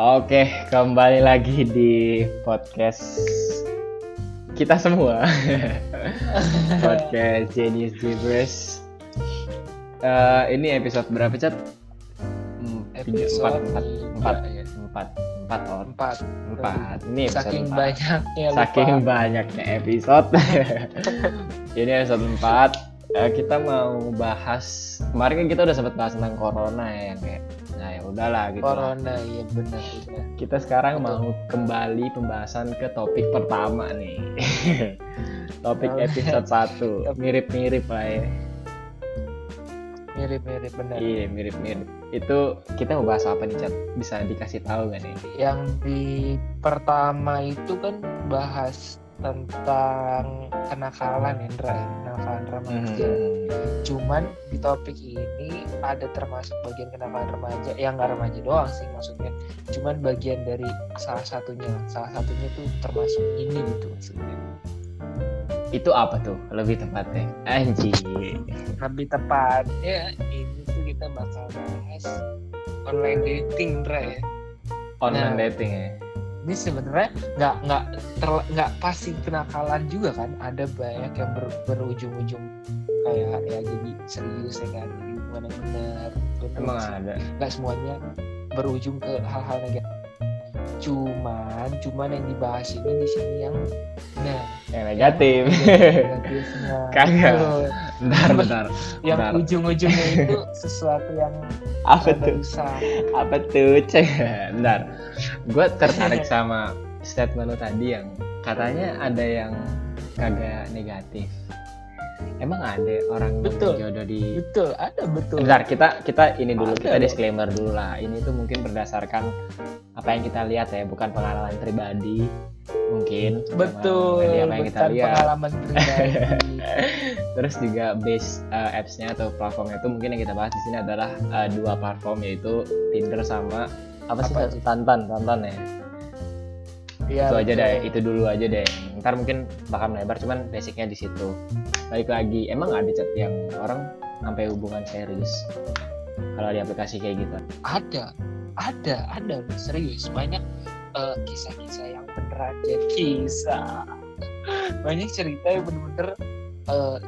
Oke, kembali lagi di podcast kita semua. podcast Genius Gibbers. Eh, ini episode berapa, Cat? Hmm, Episode empat, empat, tiga, ya. empat, empat, oh, empat empat. Ini episode saking empat. banyaknya lupa. Saking banyaknya episode. Ini episode 4 kita mau bahas kemarin kan kita udah sempat bahas tentang corona ya kayak udahlah gitu. corona iya benar Kita sekarang Betul. mau kembali pembahasan ke topik pertama nih. topik episode 1 mirip-mirip lah ya. mirip mirip benar Iya, mirip-mirip. Itu kita mau bahas apa nih, Cat? Bisa dikasih tahu gak nih? yang di pertama itu kan bahas tentang kenakalan Indra ya, kenakalan remaja Hmm. cuman di topik ini ada termasuk bagian kenakalan remaja yang nggak remaja doang sih maksudnya cuman bagian dari salah satunya salah satunya tuh termasuk ini gitu maksudnya Itu apa tuh? Lebih tepatnya. Anjir. lebih tepatnya ini tuh kita bakal bahas online dating Indra ya Online Nah. dating ya. Ini sebenarnya nggak nggak nggak pasti kenakalan juga kan ada banyak yang ber- berujung-ujung kayak ya jadi serius ya kan jadi hubungan yang benar Emang ada. nggak semuanya berujung ke hal-hal negatif cuman cuman yang dibahas ini di sini yang nah Yang negatif. negatifnya Kagak. Bentar, bentar. yang ujung-ujungnya itu sesuatu yang Apa tuh? Apa tuh? Cek. Bentar. Gue tertarik sama statement lu tadi yang katanya ada yang kagak negatif. Emang ada orang Betul. yang jodoh di betul ada betul Bentar, kita kita ini dulu, Ada kita loh. disclaimer dulu lah. Ini tuh mungkin berdasarkan apa yang kita lihat ya, bukan pengalaman pribadi. Mungkin betul apa yang kita lihat. pengalaman pribadi Terus juga base uh, apps-nya atau platformnya itu mungkin yang kita bahas di sini adalah uh, dua platform yaitu Tinder sama apa sih Apa satu? Tantan, Tantan ya. Iya, itu aja betul. deh, itu dulu aja deh. Ntar mungkin bakal melebar, cuman basicnya di situ. Balik lagi, emang ada chat yang orang sampai hubungan serius kalau di aplikasi kayak gitu. ada ada ada serius banyak eh, kisah-kisah yang beneran jadi kisah banyak cerita yang bener-bener eh,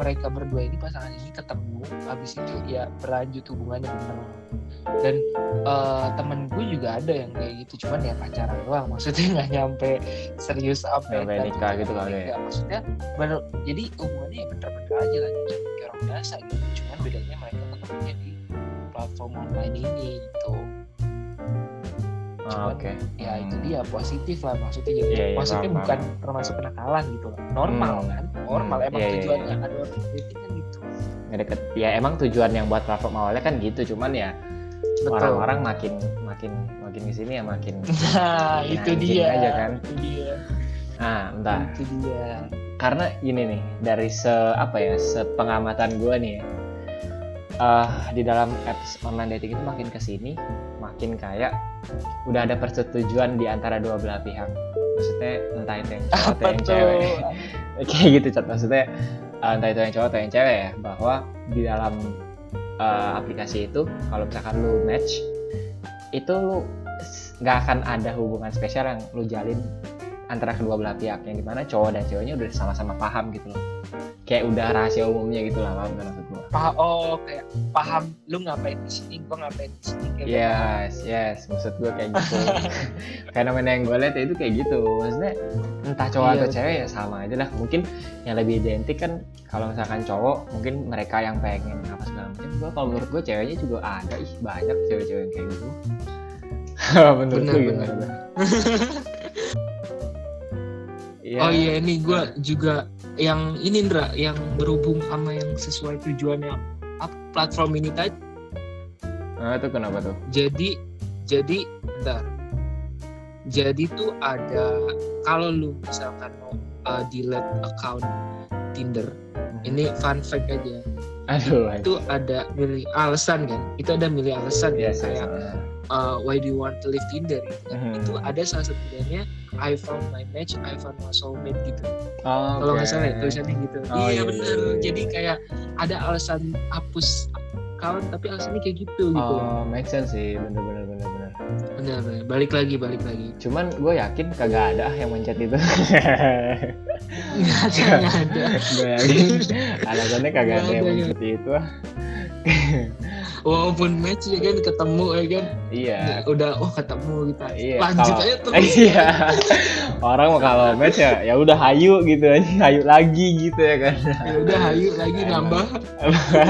mereka berdua ini pasangan ini ketemu habis itu ya berlanjut hubungannya bener dan eh, temen gue juga ada yang kayak gitu cuman ya pacaran doang maksudnya nggak nyampe serius apa Sampai nikah gitu kali ya? maksudnya bener jadi hubungannya ya bener-bener aja lah kayak orang biasa gitu. Cuman bedanya mereka ketemunya di platform online ini gitu Oke. ya itu dia positif lah maksudnya jadi Iya, iya, maksudnya paham, bukan termasuk kenakalan gitu loh normal Hmm. kan normal Hmm, emang iya, iya, tujuannya iya. ada orang kan gitu. Ya emang tujuan yang buat platform awalnya kan gitu, cuman ya orang-orang makin makin makin ke sini ya makin. nah itu dia aja kan. itu dia Ah, bentar. itu dia karena ini nih dari se apa ya sepengamatan gue nih ya, eh, di dalam apps online dating itu makin ke sini makin kayak udah ada persetujuan di antara dua belah pihak. Maksudnya entah itu yang cowok atau yang cewek. Kayak gitu cat maksudnya eh, entah itu yang cowok atau yang cewek ya bahwa di dalam eh, aplikasi itu kalau misalkan lu match itu lu nggak akan ada hubungan spesial yang lu jalin antara kedua belah pihak yang di mana cowok dan ceweknya udah sama-sama paham gitu loh. Kayak udah rahasia umumnya gitu lah paham kan maksud gua? Paham oh kayak paham lu ngapain di sini gua ngapain di sini kayak gitu. yes yes maksud gua kayak gitu. Fenomena yang gue lihat ya itu kayak gitu. Maksudnya entah cowok Iya, atau betul. cewek ya sama aja lah. Mungkin yang lebih identik kan kalau misalkan cowok mungkin mereka yang pengen apa segala macam. Gua kalau menurut gue ceweknya juga ada ih banyak cewek-cewek yang kayak gitu. Menurut Bener, gimana Iya. oh iya ini gua juga yang ini Indra yang berhubung sama yang sesuai tujuannya apa platform ini tadi. Nah, itu kenapa tuh? jadi jadi bentar. Jadi tuh ada kalau lu misalkan mau uh, delete account Tinder ini fun fact aja. Aduh, itu ada milih alasan kan? Itu ada milih alasan ya ya kayak uh, why do you want to leave Tinder? Gitu kan. Mhm. itu ada salah satunya I found my match I found my soulmate gitu. Oh, kalau nggak salah ya tulisannya gitu. Oh, iya iya, bener. iya, iya. jadi kayak ada alasan hapus account tapi alasannya kayak gitu gitu. Oh make sense sih. Bener bener bener bener. Benar benar balik lagi balik lagi. Cuman gue yakin kagak ada yang mencet itu. Nggak ada nggak ada. Gue yakin alasannya kagak ada yang mencet itu. Walaupun match ya kan ketemu ya kan. Iya. Udah oh ketemu kita. Iya, lanjut kalau- aja terus iya. Orang mau kalau match ya ya udah hayu gitu aja hayu lagi gitu ya kan. Ya udah hayu lagi Emang. nambah.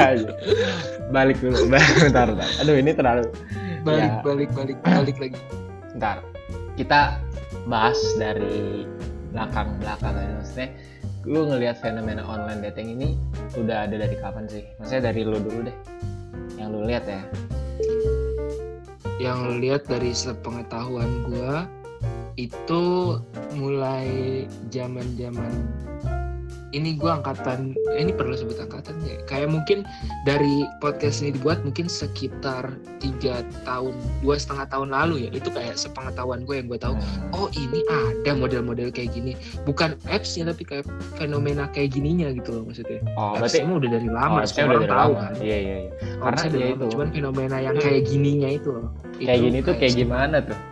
Balik dulu bentar, bentar. Aduh ini terlalu balik Ya. balik balik balik lagi. Bentar. Kita bahas dari belakang belakang aja. Maksudnya lu ngelihat fenomena online dating ini udah ada dari kapan sih? Maksudnya dari lu dulu deh yang lu lihat ya? Yang lu lihat dari sepengetahuan gua itu mulai zaman zaman ini gua angkatan ini perlu sebut angkatan ya. Kayak mungkin dari podcast ini dibuat mungkin sekitar tiga tahun dua setengah tahun lalu ya. Itu kayak sepengetahuan gue yang gue tahu. Hmm. oh ini ada model-model kayak gini. Bukan appsnya tapi kayak fenomena kayak gininya gitu loh maksudnya. Oh berarti mah udah dari oh, lama harusnya semua udah orang tahu lama. kan. Iya iya iya. Harusnya Karena ya itu. cuman fenomena yang kayak gininya itu loh. Kayak Itu gini tuh kayak gimana tuh?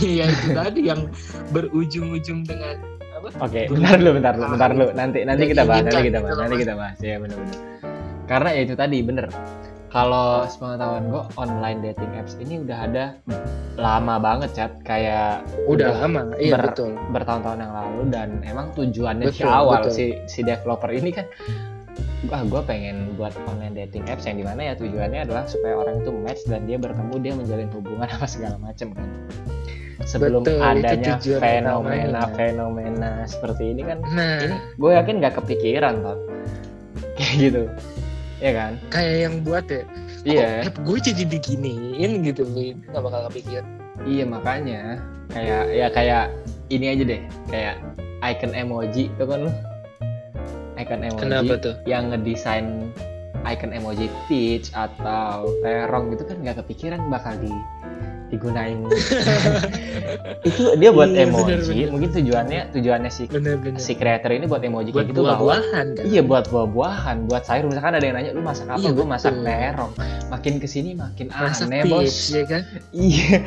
Iya itu tadi yang berujung-ujung dengan? Oke, Dulu. bentar dulu, bentar dulu, bentar dulu. Nanti nanti kita bahas, nanti kita gitu bahas, nanti kita bahas. Ya benar-benar. Karena ya itu tadi bener. Kalau sepengetahuan gue online dating apps ini udah ada lama banget chat kayak Udah lama, iya ber- betul. bertahun-tahun yang lalu dan emang tujuannya Betul, awal betul. si si developer ini kan wah gue pengen buat online dating apps yang di mana ya tujuannya adalah supaya orang itu match dan dia bertemu dia menjalin hubungan apa segala macam kan sebelum Betul, adanya tujuan fenomena seperti ini kan. Nah, ini gue yakin nggak kepikiran tot kayak gitu. Ya kan? Kayak yang buat ya. iya. app gue jadi diginiin gitu, Win. Gak bakal kepikir. iya makanya. Kayak ya kayak ini aja deh. Kayak icon emoji itu kan icon emoji Kenapa tuh? yang ngedesain icon emoji peach atau terong gitu kan nggak kepikiran bakal di digunain itu dia buat Iya, emoji bener, bener. mungkin tujuannya tujuannya si Bener-bener. si creator ini buat emoji buat kayak gitu bahwa buah-buahan kan. Iya buat buah-buahan, buat sayur. Misalkan ada yang nanya lu masak apa? Iya, gue masak terong. Makin ke sini makin Masak aneh peach, bos. ya kan? Iya,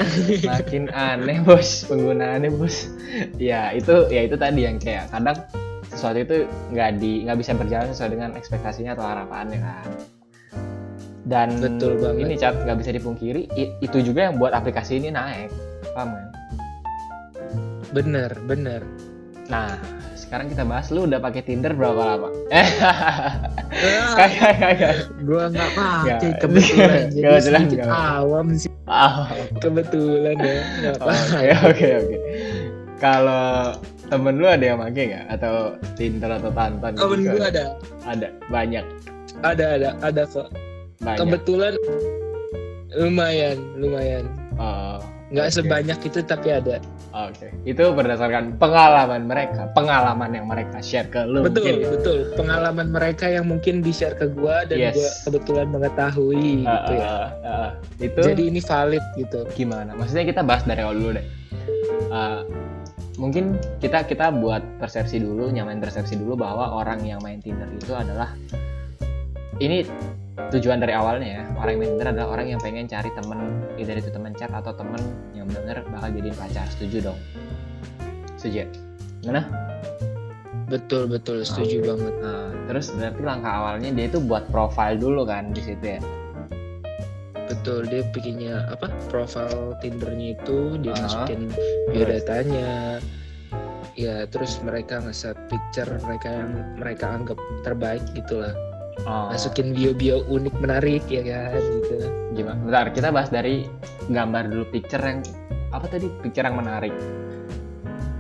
makin aneh bos penggunaannya bos. Ya itu ya itu tadi yang kayak kadang sesuatu itu nggak di nggak bisa berjalan sesuai dengan ekspektasinya atau harapannya kan. Dan Betul banget. ini cat nggak bisa dipungkiri itu juga yang buat aplikasi ini naik, paham kan? Bener, bener. Nah sekarang kita bahas lu udah pakai Tinder berapa lama? Eh, Ah, kayak kayak gua nggak pakai kebetulan. Jadi Kebetulan sedikit nggak. awam sih. Oh, Kebetulan ya. Oke oke oke. Kalau temen lu ada yang pakai nggak atau Tinder atau Tantan? Temen gitu? gue ada. Ada banyak Ada, ada, ada kok. Banyak. Kebetulan lumayan, lumayan. Oh, Nggak Oke. sebanyak itu tapi ada. Oke, itu berdasarkan pengalaman mereka, pengalaman yang mereka share ke lu betul, mungkin ya? betul. Pengalaman mereka yang mungkin di-share ke gua dan Yes. gua kebetulan mengetahui Uh, gitu ya. uh, uh, itu Jadi ini valid gitu. gimana? Maksudnya kita bahas dari awal dulu deh. Uh, mungkin kita kita buat persepsi dulu, nyamain persepsi dulu bahwa orang yang main Tinder itu adalah ini tujuan dari awalnya ya orang yang Tinder adalah orang yang pengen cari temen either itu temen chat atau temen yang benar bakal jadiin pacar setuju dong setuju ya? Mana? Betul, betul. Setuju banget. Nah, terus berarti langkah awalnya dia itu buat profile dulu kan di situ ya Betul, dia bikinnya apa? Profile Tindernya itu dia Ah. masukin biodatanya. Ya, terus mereka nge-set picture mereka yang mereka anggap terbaik gitulah. Oh, Masukin bio-bio unik menarik ya kan gitu. gimana? Bentar kita bahas dari gambar dulu picture yang apa tadi? Picture yang menarik.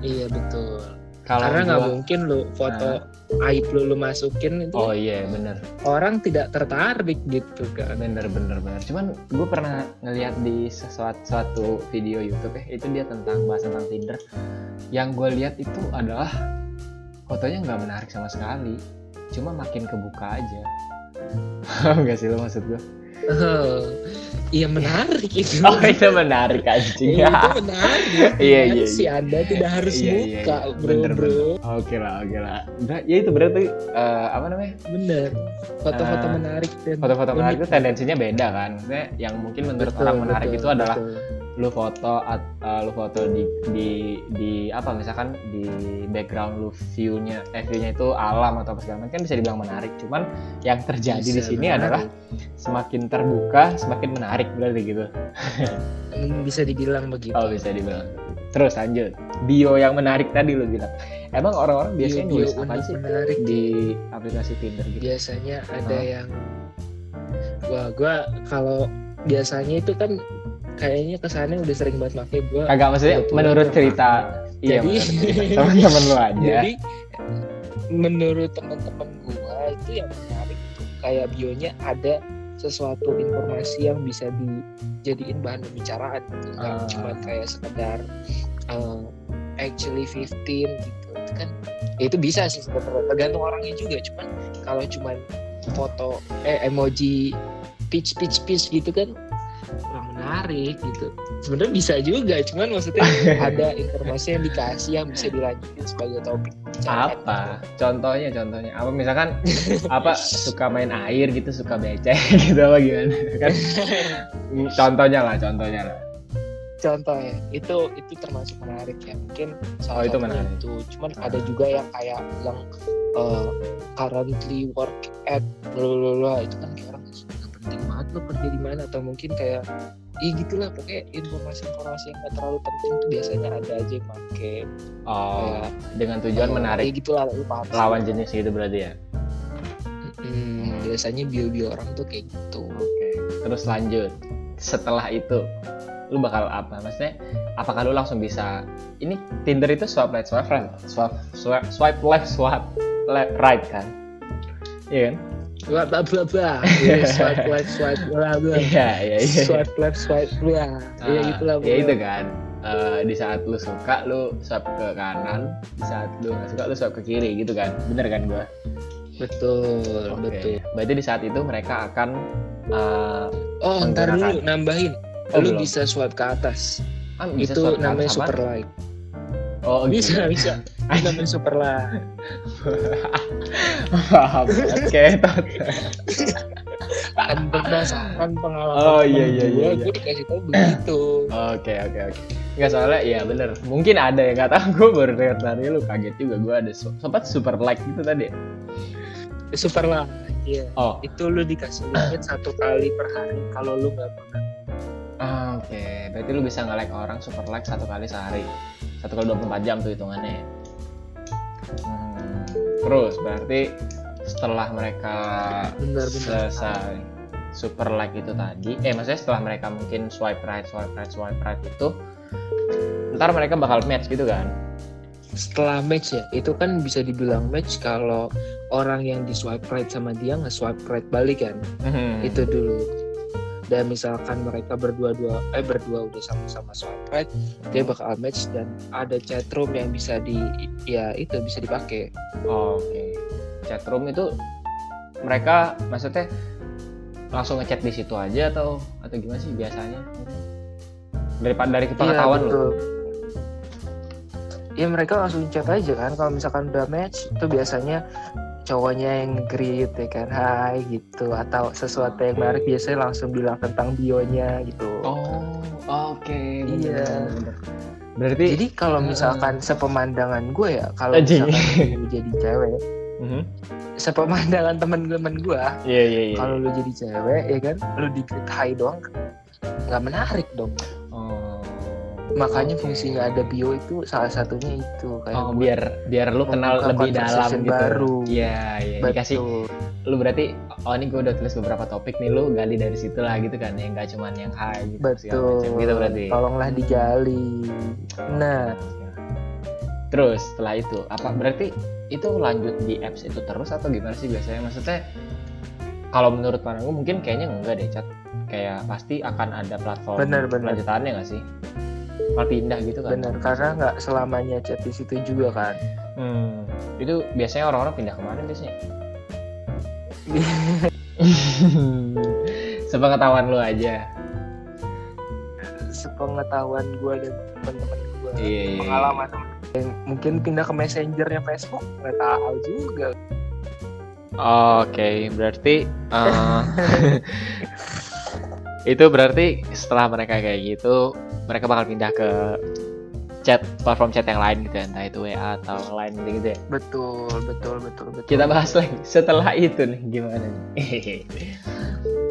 Iya, betul. kalau Karena nggak mungkin lu foto aib lu lu masukin itu oh iya bener. orang tidak tertarik gitu kan. bener bener bener. Cuman gue pernah ngeliat di sesuatu suatu video YouTube ya itu dia tentang bahas tentang Tinder. Yang gue lihat itu adalah fotonya nggak menarik sama sekali cuma makin kebuka aja Paham gak sih lo maksud gue Oh, iya menarik itu. Oh itu menarik anjing. Iya, itu menarik. Iya, iya, Si iya. Anda tidak harus Iya, iya, buka, iya. bro, Bener, bro. Oke lah, oke lah. Udah, ya itu berarti eh, apa namanya? Bener. Foto-foto Eh, menarik dan Foto-foto menarik itu tendensinya beda kan. Maksudnya yang mungkin menurut Betul, orang menarik betul, itu adalah betul. Lu foto at- eh, lu foto di di di apa misalkan di background lu view-nya eh view-nya itu alam atau apa segala macam kan bisa dibilang menarik. Cuman yang terjadi di Bisa sini menarik. adalah semakin terbuka semakin menarik berarti gitu. Hmm, bisa dibilang begitu. Oh bisa dibilang. Terus lanjut. Bio yang menarik tadi lu bilang. Emang orang-orang biasanya Bio-bio nulis apa sih menarik di aplikasi Tinder gitu? biasanya ada Hah? yang wah gua kalau biasanya itu kan kayaknya kesannya udah sering banget make gua Kagak maksudnya menurut cerita pakai. iya Jadi- teman-teman lu aja. jadi menurut teman-teman gua itu yang menarik tuh kayak bionya ada sesuatu informasi yang bisa dijadiin bahan pembicaraan gitu Ah. cuma kayak sekedar uh, actually 15 gitu itu kan ya itu bisa sih sebenarnya tergantung orangnya juga cuman kalau cuman foto eh emoji peach peach peach gitu kan menarik gitu. Sebenarnya bisa juga cuman maksudnya ada informasi yang dikasih yang bisa dilanjutin sebagai topik apa? Contohnya contohnya. Apa? Misalkan apa? Suka main air gitu suka becek gitu apa gimana? Kan contohnya lah contohnya lah. Contoh ya itu itu termasuk menarik ya. Mungkin Oh, salah itu satunya menarik. itu. Cuman Ah. ada juga yang kayak yang uh, currently work at blablabla itu kan kayak orang "Nggak penting banget lo kerja di mana. Atau mungkin kayak Ih gitulah. Pokoknya informasi-informasi yang gak terlalu penting tuh biasanya ada aja yang pakai oh kayak dengan tujuan eh, menarik. ya gitulah lu paham. Sih. lawan jenis gitu berarti ya? Hmm, biasanya bio-bio orang tuh kayak gitu. Oke terus lanjut. Setelah itu lu bakal apa? Maksudnya apakah lu langsung bisa ini Tinder itu swipe right swipe right swipe swipe, swipe left swipe left right kan? Iya kan bla bla bla bla Iya, swipe left swipe bla bla iya iya iya. Swipe left swipe bla ya Ah, gitulah ya itu kan. Eh, di saat lu suka lu swipe ke kanan. Di saat lu nggak suka lu swipe ke kiri gitu kan. Bener kan gua? Betul Oke. betul. Berarti di saat itu mereka akan eh, oh ntar dulu nambahin. Oh, lu belum. bisa swipe ke atas. Ah, bisa itu namanya super like oh bisa gitu. bisa. Itu namanya super like paham oke kan berdasarkan pengalaman Oh, temen iya, iya, gue, iya, iya. gue dikasih tahu begitu. Oke oke oke. Nggak soalnya ya bener. Mungkin ada yang nggak tahu gue baru lihat dari lu. Kaget juga gue ada sempat super like gitu tadi. Super like iya. Oh. Itu lu dikasih limit satu kali per hari kalau lu nggak pernah Ah, Oke, berarti lu bisa nge-like orang super like satu kali sehari. Satu kali 24 jam tuh hitungannya. Hmm, terus berarti setelah mereka Benar-benar. selesai super like itu tadi, eh maksudnya setelah mereka mungkin swipe right, swipe right, swipe right itu, ntar mereka bakal match gitu kan? setelah match ya itu kan bisa dibilang match kalau orang yang di swipe right sama dia nge swipe right balik kan Hmm. itu dulu dan misalkan mereka berdua-dua eh berdua udah sama-sama swipe right dia bakal match dan ada chat room yang bisa di ya itu bisa dipakai Oke, chatroom itu mereka maksudnya langsung ngechat di situ aja atau atau gimana sih biasanya? Daripada dari pengetahuan lu. Iya, betul. ya mereka langsung chat aja kan kalau misalkan udah match itu biasanya cowoknya yang greet ya kan hai gitu atau sesuatu yang menarik biasanya langsung bilang tentang bionya gitu Oh, oke. bener, Iya. bener, bener. Berarti jadi kalau misalkan sepemandangan gue ya kalau misalkan lu jadi cewek Mhm. sepemandangan temen-temen gue Iya iya iya. kalau lu jadi cewek ya kan lu di greet hai doang nggak menarik dong. Makanya Oke. fungsinya ada bio itu salah satunya itu kayak Oh, biar biar lu kenal lebih dalam gitu. baru. Iya, iya. Dikasih Betul. lu berarti oh ini gue udah tulis beberapa topik nih lu gali dari situ lah gitu kan yang nggak cuman yang high gitu Betul. macam gitu berarti. Tolonglah digali. Nah, Terus setelah itu apa berarti itu lanjut di apps itu terus atau gimana sih biasanya? Maksudnya kalau menurut pandangan gue mungkin kayaknya enggak deh cat. Kayak pasti akan ada platform Benar, benar. lanjutannya nggak sih? Kalau pindah gitu kan? benar karena nggak selamanya chat di situ juga kan. Hmm, itu biasanya orang-orang pindah ke mana biasanya? sepengetahuan lu aja sepengetahuan gue dan teman-teman gue Iya, iya, iya. pengalaman yang mungkin pindah ke messengernya Facebook nggak tahu juga Oke, berarti eh, itu berarti setelah mereka kayak gitu, mereka bakal pindah ke chat platform chat yang lain gitu ya, entah itu WA atau lain gitu ya. betul betul betul betul Kita bahas lagi setelah itu nih gimana nih?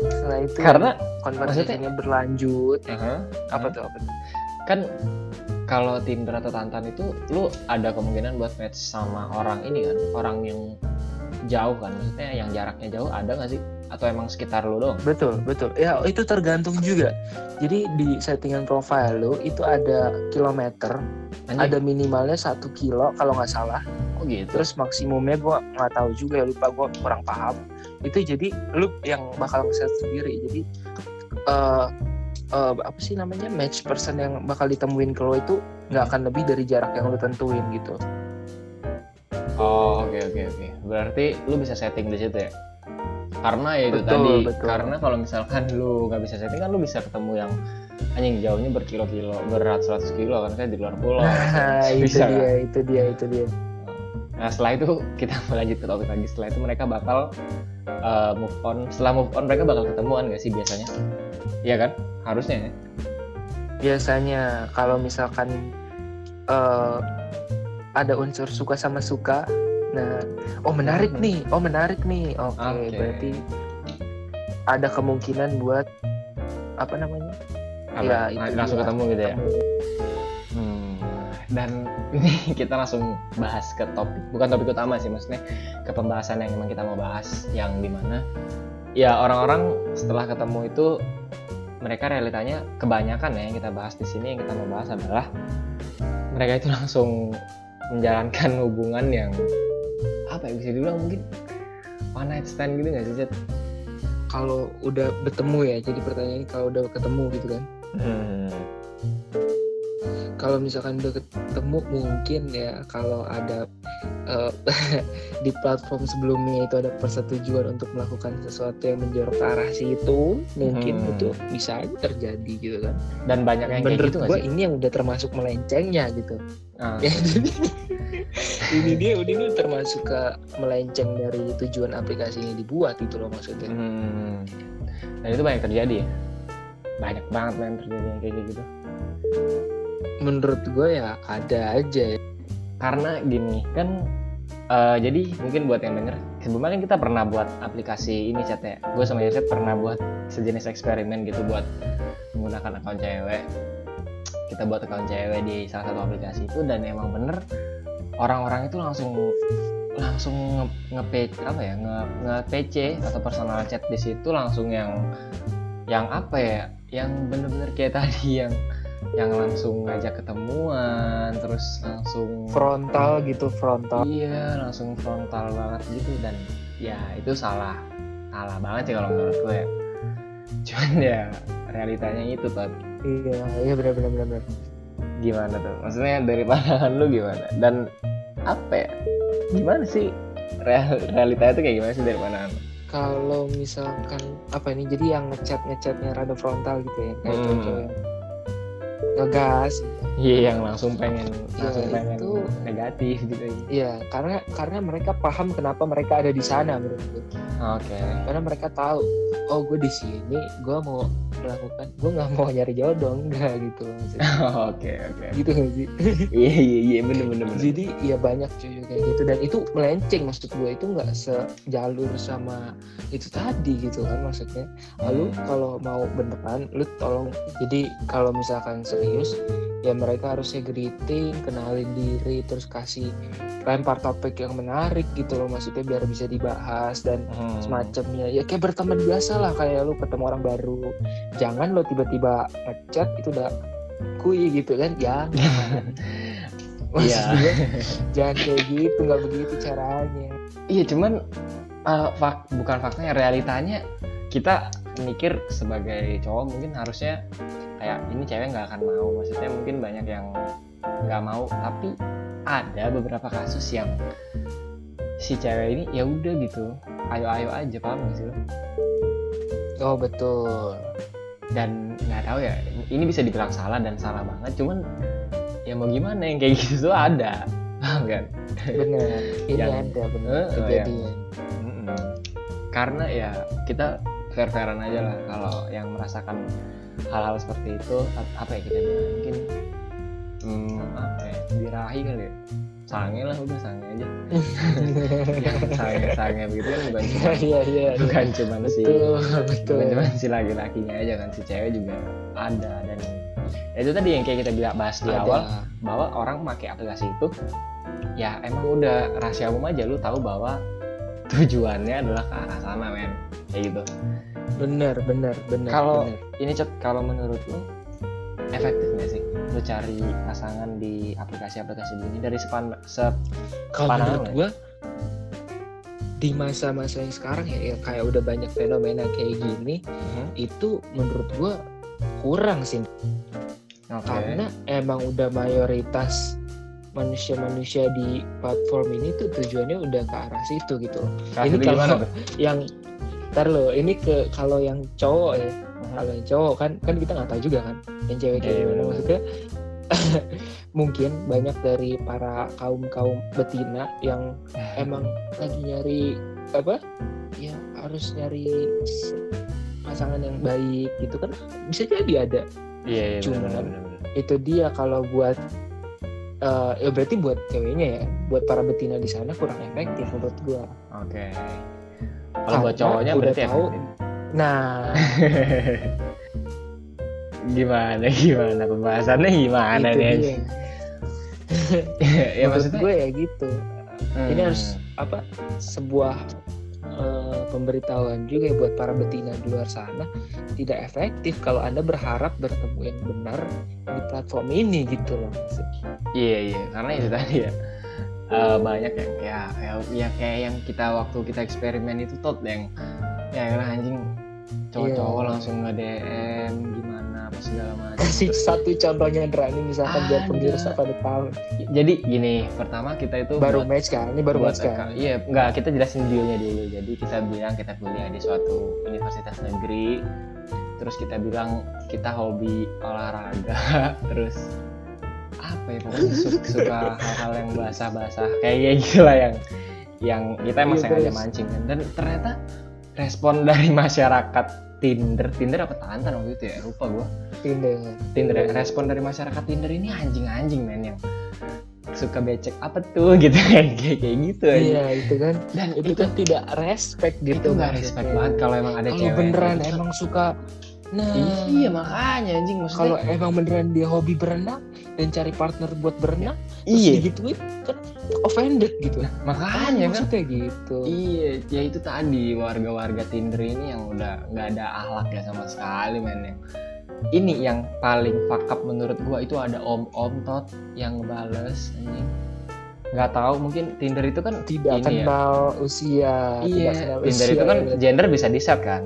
setelah itu Karena konversasinya berlanjut Aha, apa tuh apa tuh? kan kalau Tinder atau Tantan itu lu ada kemungkinan buat match sama orang ini kan, orang yang jauh kan, maksudnya yang jaraknya jauh ada nggak sih? Atau emang sekitar lu doang? betul betul ya itu tergantung juga jadi di settingan profile lo itu ada kilometer Anjing, ada minimalnya satu kilo kalau nggak salah oh gitu. terus maksimumnya gue nggak tahu juga ya lupa gue kurang paham itu jadi lu yang bakal ngeset sendiri jadi eh eh, apa sih namanya match person yang bakal ditemuin ke lo itu nggak akan lebih dari jarak yang lu tentuin gitu Oh oke oke oke. Berarti lu bisa setting di situ ya? Karena ya itu Betul, tadi. betul. Karena kalau misalkan lu nggak bisa setting kan lu bisa ketemu yang anjing jauhnya berkilo-kilo, beratus-ratus kilo kan kan di luar pulau. nah itu Bisa, dia kan? itu dia itu dia Nah setelah itu kita lanjut ke topik lagi. Setelah itu mereka bakal uh, move on. Setelah move on mereka bakal ketemuan nggak sih biasanya? Iya kan? Harusnya ya. biasanya kalau misalkan eh, ada unsur suka sama suka nah oh menarik Hmm. nih oh menarik nih oke Oke. berarti ada kemungkinan buat apa namanya Apa? Ya, Lang- itu langsung ketemu gitu ya. Hmm, dan ini kita langsung bahas ke topik, bukan topik utama sih, maksudnya ke pembahasan yang memang kita mau bahas, yang di mana ya orang-orang setelah ketemu itu mereka realitanya kebanyakan ya yang kita bahas di sini yang kita mau bahas adalah mereka itu langsung menjalankan hubungan yang apa ya bisa dibilang mungkin one night stand gitu nggak sih kalau udah bertemu ya jadi pertanyaannya kalau udah ketemu gitu kan Hmm. Kalau misalkan udah ketemu mungkin ya kalau ada eh, di platform sebelumnya itu ada persetujuan untuk melakukan sesuatu yang menjorok ke arah situ mungkin Hmm. itu bisa aja terjadi gitu kan Dan banyak yang kayak menurut gitu nggak gua sih? ini yang udah termasuk melencengnya gitu Ah. ya jadi ini dia ini dia termasuk ke melenceng dari tujuan aplikasi ini dibuat gitu loh maksudnya Hmm. Dan itu banyak terjadi ya. Banyak banget yang terjadi yang kayak gitu. Menurut gue ya ada aja ya. Karena gini kan eh, jadi mungkin buat yang denger sebelumnya kan kita pernah buat aplikasi ini chat ya. Gue sama Yosef pernah buat sejenis eksperimen gitu buat menggunakan akun cewek. Kita buat akun cewek di salah satu aplikasi itu dan emang bener orang-orang itu langsung langsung nge, nge apa ya nge, nge PC atau personal chat di situ langsung yang yang apa ya yang bener-bener kayak tadi yang yang langsung ngajak ketemuan terus langsung frontal gitu frontal iya langsung frontal banget gitu dan ya itu salah salah banget sih kalau menurut gue ya cuman ya realitanya itu tadi iya iya benar benar benar benar. gimana tuh maksudnya dari pandangan lu gimana dan apa ya gimana sih real, realitanya tuh kayak gimana sih dari pandangan lu? kalau misalkan apa ini jadi yang ngechat ngechatnya rada frontal gitu ya kayak Hmm. cowok yang ngegas gitu. Iya yang langsung pengen Ya, langsung pengen itu- negatif gitu Iya, karena karena mereka paham kenapa mereka ada di sana menurut gue. oke Karena mereka tahu, oh gue di sini, gue mau melakukan, gue nggak mau nyari jodoh, enggak gitu loh maksudnya. oke oke gitu nggak sih? iya iya iya bener bener bener Jadi ya banyak cuy kayak gitu dan itu melenceng maksud gue itu nggak sejalur sama itu tadi gitu kan maksudnya. Lalu Hmm. kalau mau beneran, lu tolong. Jadi kalau misalkan serius, ya mereka harusnya greeting, kenalin diri, terus kasih lempar topik yang menarik gitu loh maksudnya biar bisa dibahas dan Hmm. semacamnya. Ya kayak berteman biasa lah kayak lu ketemu orang baru. Jangan lo tiba-tiba ngechat itu udah kui gitu kan? Jangan maksud Iya. gue jangan kayak gitu nggak begitu caranya. Iya cuman uh, fak- bukan faktanya realitanya kita mikir sebagai cowok mungkin harusnya kayak ini cewek nggak akan mau. Maksudnya mungkin banyak yang nggak mau tapi ada beberapa kasus yang si cewek ini ya udah gitu. Ayo ayo aja paham gak sih lo? oh betul. Dan nggak tahu ya ini bisa dibilang salah dan salah banget cuman ya mau gimana yang kayak gitu tuh ada. Paham kan benar. Ini Yang- ada benar. Eh, kejadian. Mm-mm. karena ya kita fair fairan aja lah kalau yang merasakan hal-hal seperti itu. Apa ya kita bilang? Mungkin hmm, apa ya? Birahi kali ya? Sange lah udah sange aja. Yang sange sange begitu kan bukan cuma iya iya iya. bukan cuma si betul betul. bukan cuma si laki-lakinya aja kan si cewek juga ada. Dan ya itu tadi yang kayak kita bilang bahas di Ada. awal bahwa orang pakai aplikasi itu ya emang udah rahasia umum aja. Lu tahu bahwa tujuannya adalah ke arah sana men. Kayak gitu. Benar benar benar Kalau- ini cet kalau menurut lu efektif nggak sih? Lu cari pasangan di aplikasi-aplikasi begini dari sepan se kalau menurut gua di masa-masa yang sekarang ya, ya kayak udah banyak fenomena kayak gini Mhm. itu menurut gua kurang sih. Oke. karena emang udah mayoritas manusia-manusia di platform ini tuh tujuannya udah ke arah situ gitu. Kasih ini kalau- yang ntar lo ini ke kalau yang cowok ya kalau yang cowok kan kan kita nggak tahu juga kan yang cewek kayak Iya, gimana bener. maksudnya mungkin banyak dari para kaum kaum betina yang emang lagi nyari apa ya harus nyari pasangan yang baik gitu kan bisa jadi ada iya iya Cuman- benar benar benar. itu dia kalau buat eh, ya berarti buat ceweknya ya buat para betina di sana kurang efektif menurut gua. Oke. Kalau buat cowoknya berarti tahu. efektif. Nah. Gimana gimana pembahasannya? Gimana itu nih ya maksudnya gue ya gitu. Ini hmm, harus apa sebuah eh, pemberitahuan juga ya buat para betina di luar sana tidak efektif kalau anda berharap bertemu yang benar di platform ini gitu loh. Iya iya. Karena itu tadi ya eh, banyak yang kayak ya, ya kayak yang kita waktu kita eksperimen itu tot yang ya elah anjing cowok-cowok Iya. langsung nge DM gimana kasih satu contohnya Dra ini misalkan biar Ada. pemirsa pada tahu jadi gini pertama kita itu baru buat- match kan ini baru match kan Iya, enggak kita jelasin dealnya dulu. Jadi kita bilang kita kuliah di suatu universitas negeri. Terus kita bilang kita hobi olahraga. Terus apa ya pokoknya suka, suka hal-hal yang basah-basah kayak gitu lah yang yang kita emang Iya, sengaja mancing kan. Dan ternyata respon dari masyarakat Tinder, Tinder apa Tantan waktu itu ya? Lupa gua. Tinder Tinder ya. respon dari masyarakat Tinder ini anjing-anjing men yang suka becek apa tuh gitu kayak kayak gitu aja. iya itu kan Dan itu kan tidak respect itu gitu nggak respect banget kalau emang ada kalau cewek beneran gitu. emang suka nah iya makanya anjing maksudnya kalau emang beneran dia hobi berenang dan cari partner buat berenang iya. digituin kan offended gitu. Makanya kan. maksudnya gitu. Iya ya itu tadi warga-warga Tinder ini yang udah nggak ada akhlak ya sama sekali men yang ini yang paling fuck up menurut gua itu ada om-om tot yang ngebales anjing. Nggak tahu mungkin Tinder itu kan tidak ini ya. kenal usia iya tidak kenal Tinder usia, itu kan ya. gender bisa di set kan?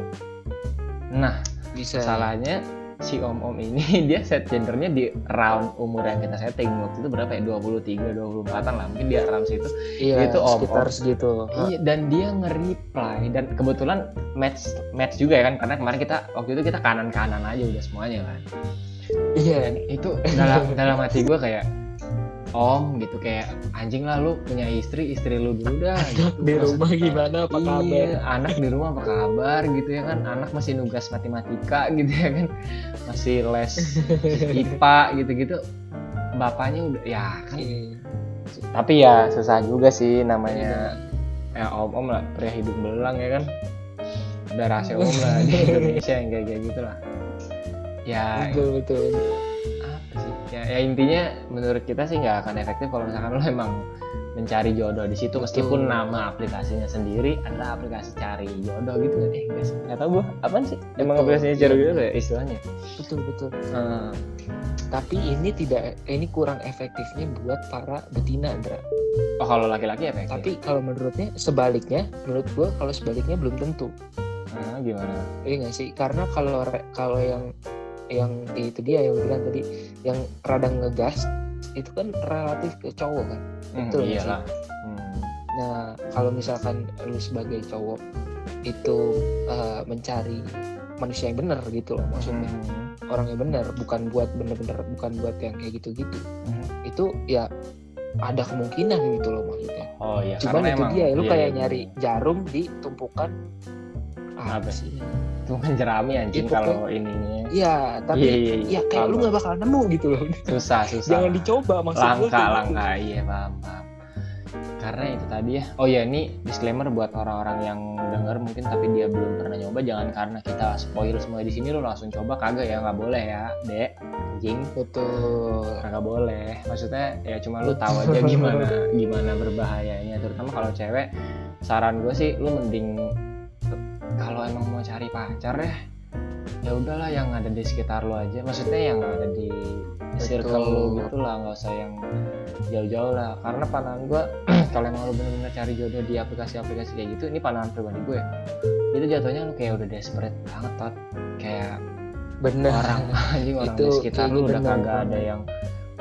Nah bisa. Salahnya si om-om ini dia set gendernya di round umur yang kita setting. Waktu itu berapa ya? 23 24an lah. Mungkin dia round situ. Iya itu om- sekitar segitu. Iya dan dia nge-reply. Dan kebetulan match match juga ya kan? Karena kemarin kita waktu itu kita kanan kanan aja udah semuanya kan. Iya. Dan itu dalam dalam hati gue kayak om gitu kayak anjing lah lu punya istri istri lu dulu dah gitu. di rumah gimana? Apa kabar? Iya, anak di rumah apa kabar? Gitu ya kan. Anak masih nugas matematika gitu ya kan. Masih les IPA gitu-gitu. Bapaknya udah ya kan. Iya. tapi ya susah juga sih namanya ya om om lah pria hidup belang ya kan. Udah rahasia umum lah di Indonesia yang kayak kayak gitu lah. Ya betul betul ya, ya intinya menurut kita sih nggak akan efektif kalau misalkan lo emang mencari jodoh di situ. Meskipun Betul. nama aplikasinya sendiri adalah aplikasi cari jodoh gitu. Kan eh sih? Nggak tahu gua. Apaan sih? Emang Betul. aplikasinya cari Iya. jodoh ya? istilahnya. Betul betul. Hmm, tapi ini tidak ini kurang efektifnya buat para betina Andra oh kalau laki-laki efektif? Tapi kalau menurutnya sebaliknya menurut gua kalau sebaliknya belum tentu. Ah, gimana? Iya nggak sih? Karena kalau kalau yang yang itu dia yang bilang tadi yang radang ngegas itu kan relatif ke cowok kan. Hmm, Betul nggak sih? iyalah Hmm, Nah kalau misalkan lu sebagai cowok itu eh, mencari manusia yang benar gitu loh maksudnya Hmm. orang yang benar bukan buat bener-bener bukan buat yang kayak gitu-gitu Hmm. itu ya ada kemungkinan gitu loh maksudnya oh iya cuman karena itu emang- dia lu iya, kayak iya, nyari jarum di tumpukan Apa? apa sih itu kan jerami anjing kalau ininya iya tapi Iya, iya, iya. ya kayak lu Paham, nggak bakal nemu gitu loh. Susah susah. Jangan dicoba maksud gue langka kayak gitu. langka iya paham paham. Karena itu tadi ya. Oh ya ini disclaimer buat orang-orang yang denger mungkin tapi dia belum pernah nyoba jangan karena kita spoil semua di sini lu langsung coba. Kagak ya nggak boleh ya dek. Anjing. Betul. Kagak boleh. Maksudnya ya cuma lu tahu aja gimana gimana berbahayanya. Terutama kalau cewek saran gue sih lu mending kalau emang mau cari pacar ya ya udahlah yang ada di sekitar lu aja. Maksudnya yang ada di circle Betul. gitu lah nggak usah yang jauh-jauh lah. Karena pandangan gue kalau emang lu bener-bener cari jodoh di aplikasi-aplikasi kayak gitu ini pandangan pribadi gue. Itu jatuhnya lu kayak udah desperate banget tot. Kayak bener. orang anjing orang Itu di sekitar lu udah kagak ada yang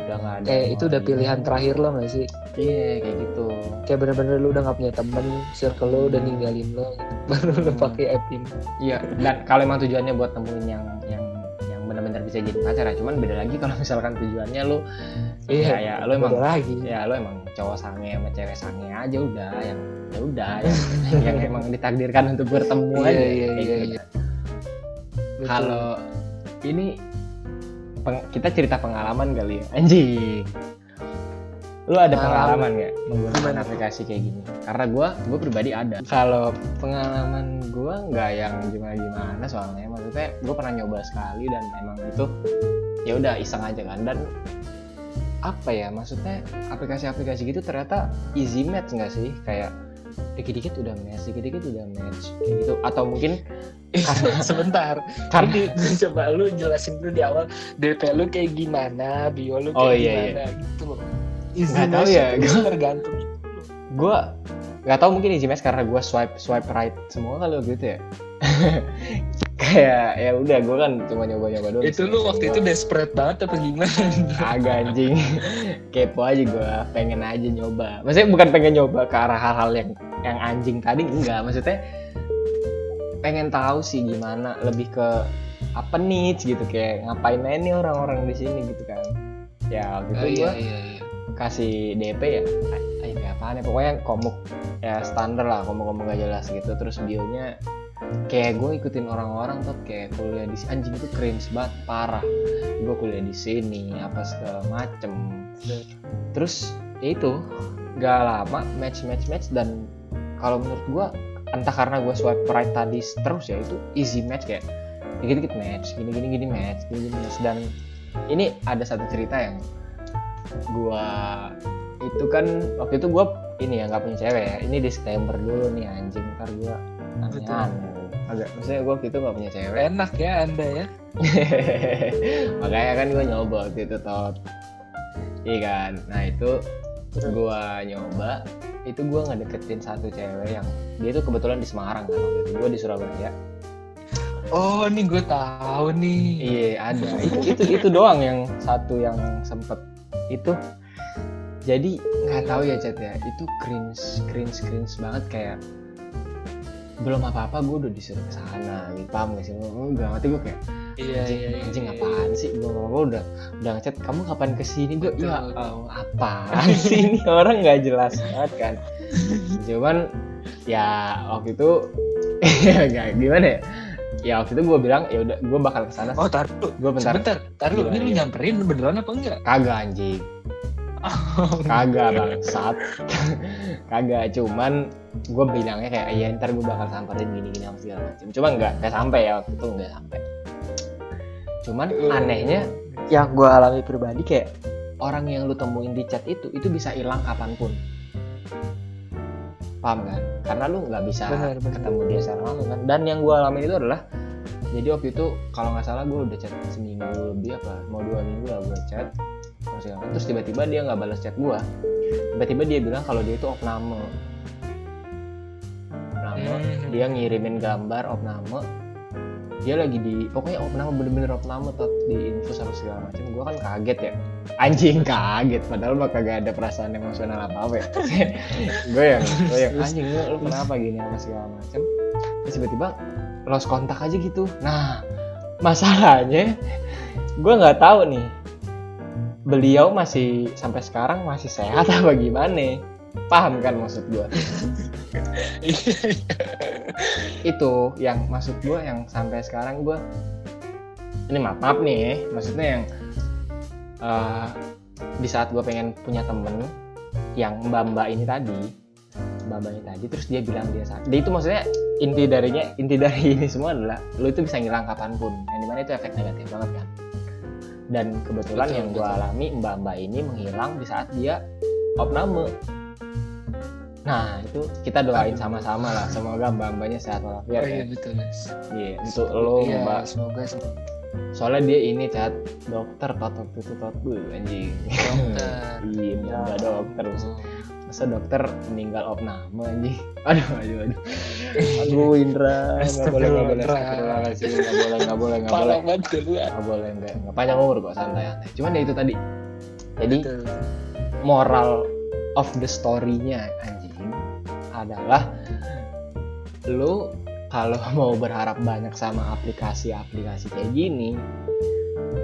udah nggak ada kayak yang itu udah pilihan terakhir lo gak sih iya kayak gitu kayak bener-bener lu udah gak punya temen circle lo udah ninggalin lo gitu. baru lu Hmm. pakai app ini iya dan kalau emang tujuannya buat nemuin yang yang yang benar-benar bisa jadi pacar ya cuman beda lagi kalau misalkan tujuannya lu iya ya ya lu emang lagi ya lu emang cowok sange sama cewek sange aja udah yang ya udah yang, yang emang ditakdirkan untuk bertemu Iya, aja iya, iya, gitu. iya. Kalau ini peng- kita cerita pengalaman kali ya. Anjing. Lu ada Pengalaman. nggak menggunakan aplikasi kayak gini? Karena gua gua pribadi ada. Kalau pengalaman gua nggak yang gimana gimana soalnya. Maksudnya gua pernah nyoba sekali dan emang itu ya udah iseng aja kan. Dan apa ya maksudnya aplikasi-aplikasi gitu ternyata easy match nggak sih? Kayak dikit-dikit udah match dikit-dikit udah match. Kayak gitu. Atau mungkin sebentar. Karena ini coba lu jelasin dulu di awal DP lu kayak gimana bio lu kayak Oh, iya, gimana gitu loh. Nggak tahu ya, gua- tergantung. gue nggak tahu mungkin easy match karena gue swipe swipe right semua kali waktu itu ya kayak ya udah gue kan cuma nyoba nyoba doang itu lu waktu itu desperate banget apa gimana agak anjing kepo aja gue pengen aja nyoba maksudnya bukan pengen nyoba ke arah hal-hal yang yang anjing tadi enggak maksudnya pengen tahu sih gimana lebih ke apa nih gitu kayak ngapain aja nih orang-orang di sini gitu kan ya waktu itu Oh, gue iya iya iya kasih DP ya ah DP apaan ya pokoknya komuk ya standar lah komuk-komuk gak jelas gitu terus bionya kayak gue ikutin orang-orang tuh kayak kuliah di anjing itu cringe banget parah. Gue kuliah di sini apa segala macem. Terus ya itu gak lama match match match dan kalau menurut gue entah karena gue swipe right tadi terus ya itu easy match kayak dikit-dikit match gini gini gini match gini gini match. Dan ini ada satu cerita yang gua itu kan waktu itu gua ini ya nggak punya cewek ya. Ini disclaimer dulu nih anjing. Ntar gua Agak maksudnya gua waktu itu nggak punya cewek. Enak ya anda ya. Makanya kan gua nyoba waktu itu tot. Iya kan? Nah itu gua nyoba itu gua ngedeketin satu cewek yang dia tuh kebetulan di Semarang kan waktu itu. Gua di Surabaya. Oh nih gue tahu nih. Iya ada. Itu itu itu doang yang satu yang sempet. Itu jadi nggak tahu ya chat ya. Itu cringe cringe cringe banget kayak belum apa apa gue udah disuruh ke sana. Gitu paham gak sih? Udah mati gue kayak iya anjing, iya iya anjing iya. apaan sih? Gue gue udah udah ngechat kamu kapan ke sini gue ya. Allah, apaan sih ini? Orang nggak jelas banget kan. Cuman ya waktu itu ya gimana ya? Ya waktu itu gue bilang ya udah gue bakal ke sana oh tar dulu. Gue bentar. Sebentar tar dulu. Gimana, ini lu nyamperin beneran apa enggak? Kagak anjing kagak bangsat. Kagak cuman gue bilangnya kayak iya ntar gue bakal samperin gini gini apa segala macam cuma nggak nggak sampai ya waktu itu nggak sampai. Cuman anehnya yang gue alami pribadi kayak orang yang lu temuin di chat itu itu bisa hilang kapan pun. Paham kan? Karena lu nggak bisa Benar, benar. ketemu dia secara langsung kan? Dan yang gue alami itu adalah jadi waktu itu kalau nggak salah gue udah chat seminggu lebih apa mau dua minggu lah gue chat segala terus tiba-tiba dia nggak balas chat gue tiba-tiba dia bilang kalau dia itu opname. Opname Hmm. dia ngirimin gambar opname. Dia lagi di pokoknya opname bener-bener opname tot di info sama segala macam gue kan kaget ya. Anjing kaget. Padahal mah kagak ada perasaan emosional apa apa ya. Gue yang gue yang anjing lu, lu kenapa gini apa segala macam terus tiba-tiba lost kontak aja gitu. Nah masalahnya gue nggak tahu nih beliau masih sampai sekarang masih sehat apa gimana? Paham kan maksud gue itu yang maksud gue yang sampai sekarang gue ini maaf maaf nih ya, maksudnya yang uh, di saat gue pengen punya temen yang mbak mbak ini tadi mbak mbak ini tadi terus dia bilang dia sakit dia itu maksudnya inti darinya inti dari ini semua adalah lo itu bisa ngilang kapan pun yang di mana itu efek negatif banget kan dan kebetulan betul, yang gue alami mbak mbak ini menghilang di saat dia opname Nah itu kita doain sama-sama lah semoga mbak mbaknya sehat walafiat. Oh iya ya. betul mas. Iya untuk lo iya, mbak. Semoga semoga. Soalnya dia ini cat dokter tot tot bu anjing. Dokter. iya ya. mbak dokter. Masa dokter meninggal opname anjing. Aduh aduh aduh. Aduh Indra nggak boleh nggak boleh nggak boleh nggak boleh nggak boleh nggak boleh nggak nggak panjang umur kok santai santai. Cuman ya itu tadi. Jadi moral of the story-nya adalah lu kalau mau berharap banyak sama aplikasi-aplikasi kayak gini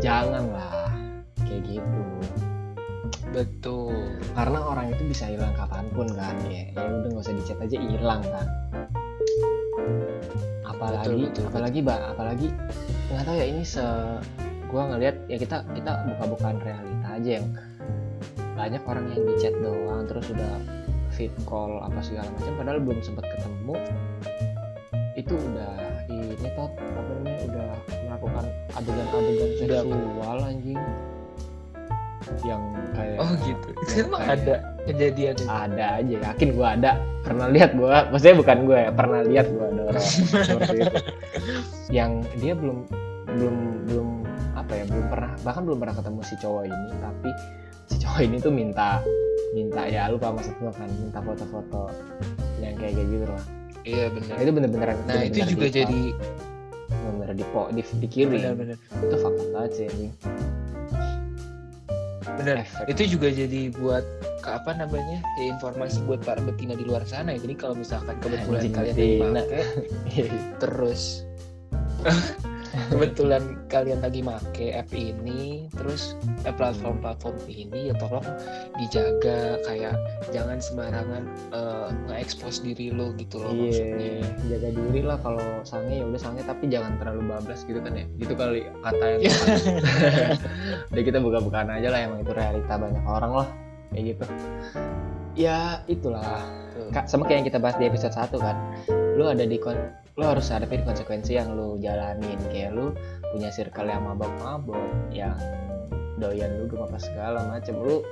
janganlah kayak gitu betul. Karena orang itu bisa hilang kapan pun kan ya. Ya udah nggak usah dicat aja hilang kan. Apalagi betul, betul, apalagi mbak apalagi nggak tahu ya ini se gua ngelihat ya kita kita buka-bukaan realita aja yang banyak orang yang dicat doang terus udah fit call apa segala macam padahal belum sempat ketemu. Itu udah ini tot apa namanya udah melakukan adegan-adegan seksual anjing yang kayak oh gitu itu emang ada kejadian itu. ada aja yakin gua ada pernah lihat gua maksudnya bukan gue ya pernah lihat gua ada orang seperti itu yang dia belum belum belum apa ya belum pernah bahkan belum pernah ketemu si cowok ini tapi si cowok ini tuh minta minta ya lupa maksud gue kan minta foto-foto yang kayak kayak gitu lah iya benar itu bener-bener nah bener -bener itu juga di, jadi bener di po di, di kiri bener, bener. itu fakta banget sih ini bener. Efek. itu juga jadi buat apa namanya ya, informasi buat para betina di luar sana ya. Jadi kalau misalkan kebetulan Anjing kalian pakai terus kebetulan kalian lagi make app ini terus eh, platform-platform ini ya tolong dijaga kayak jangan sembarangan uh, nge-expose diri lo gitu loh iya, maksudnya. jaga diri lah kalau sange ya udah sange tapi jangan terlalu bablas gitu kan ya. Gitu kali kata yang udah kita buka-bukaan aja lah emang itu realita banyak orang lah kayak gitu. Ya itulah. Kak, sama kayak yang kita bahas di episode 1 kan. Lu ada di lo harus hadapin konsekuensi yang lo jalanin. Kayak lo punya circle yang mabok-mabok yang doyan lu apa segala macam lu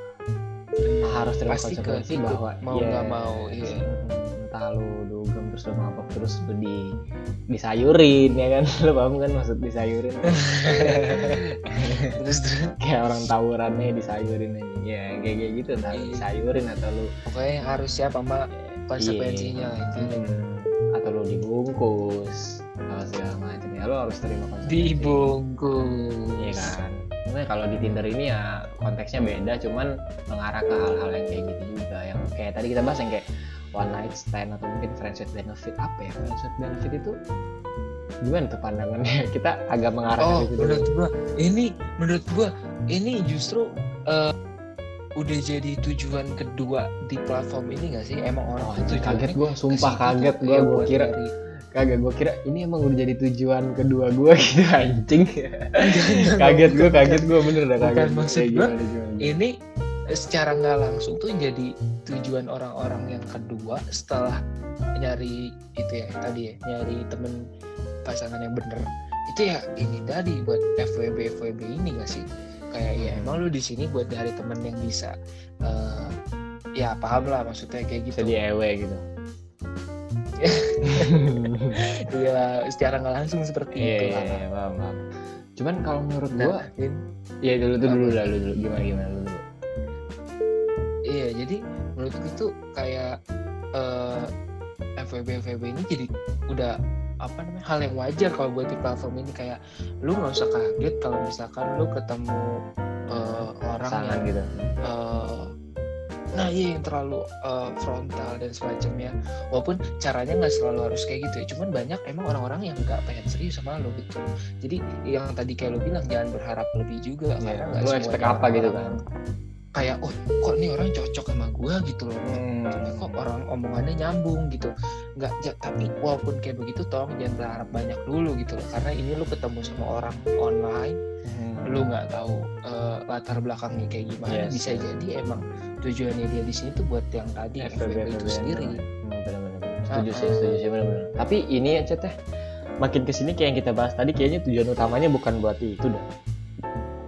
harus terima Pasti konsekuensi ke, bahwa mau nggak yeah, mau iya. entah lu dugem terus lu mabok terus lu di disayurin ya kan? Lu paham kan maksud disayurin? Terus kayak orang tawurannya disayurin aja. Ya kayak kayak gitu. Entah iya. disayurin atau lu pokoknya harus siap sama konsekuensinya yeah. itu hmm lo dibungkus. Atau segala macam ya lo harus terima konsekuensi. Dibungkus. Iya kan? Sebenarnya kalau di Tinder ini ya konteksnya beda cuman mengarah ke hal-hal yang kayak gitu juga. Yang kayak tadi kita bahas yang kayak one night stand atau mungkin friends with benefit. Apa ya? Friends with benefit itu gimana tuh pandangannya? Kita agak mengarah oh, ke situ menurut gua ini menurut gua ini justru uh, udah jadi tujuan kedua di platform ini gak sih? Emang orang oh, itu kaget gue sumpah kaget gue ya, gue kira dari... kaget gue kira ini emang udah jadi tujuan kedua gue gitu anjing. Kaget gue kaget gue bener dah kaget. Bukan maksud gue ini secara nggak langsung tuh jadi tujuan orang-orang yang kedua setelah nyari itu ya tadi ya nyari temen pasangan yang bener. Itu ya ini tadi buat FWB FWB ini gak sih kayak ya emang lu di sini buat dari temen yang bisa uh, ya paham lah maksudnya kayak gitu jadi ewe gitu Iya, secara nggak langsung seperti yeah, itu lah. Iya, yeah, paham, paham. Cuman kalau menurut nah, gua, ya dulu tuh dulu lah, dulu gimana gimana dulu. Iya, jadi menurut itu kayak uh, eh, FWB FWB ini jadi udah apa namanya hal yang wajar kalau buat di platform ini. Kayak lu nggak usah kaget kalau misalkan lu ketemu uh, orang Sangan yang gitu. uh, nah iya yang terlalu uh, frontal dan semacamnya. Walaupun caranya nggak selalu harus kayak gitu ya. Cuman banyak emang orang-orang yang nggak pengen serius sama lo gitu. Jadi yang tadi kayak lo bilang jangan berharap lebih juga Iya, karena nggak semuanya expect apa gitu orang- kan kayak oh kok nih orang cocok sama gua? gitu loh. Hmm. Tapi kok orang omongannya nyambung gitu. Nggak ja- tapi walaupun kayak begitu tolong jangan berharap banyak dulu gitu loh. Karena ini lu ketemu sama orang online Hmm. lu nggak tahu eh, latar belakangnya kayak gimana. Yes, bisa jadi emang tujuannya dia di sini tuh buat yang tadi FWB itu sendiri. Hmm, bener-bener. setuju sih setuju sih bener-bener tapi ini aja teh makin ke sini kayak yang kita bahas tadi kayaknya tujuan utamanya bukan buat itu dah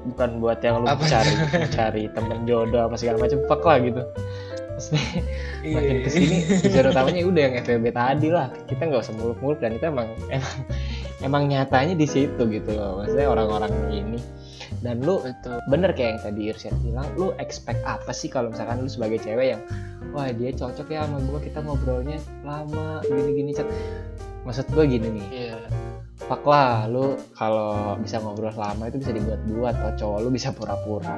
bukan buat yang lu Apa? cari cari temen jodoh apa segala macam fuck lah gitu. Maksudnya, Iya. makin ke sini tujuan utamanya udah yang FVB tadi lah. Kita nggak usah muluk-muluk dan itu emang emang emang nyatanya di situ gitu loh. Maksudnya orang-orang ini. Dan lu betul. bener kayak yang tadi Irsyad bilang lu expect apa sih kalau misalkan lu sebagai cewek yang wah dia cocok ya sama gue kita ngobrolnya lama gini-gini chat maksud gue gini nih. Iya fuck lah lu kalau bisa ngobrol lama itu bisa dibuat-buat atau cowok lu bisa pura-pura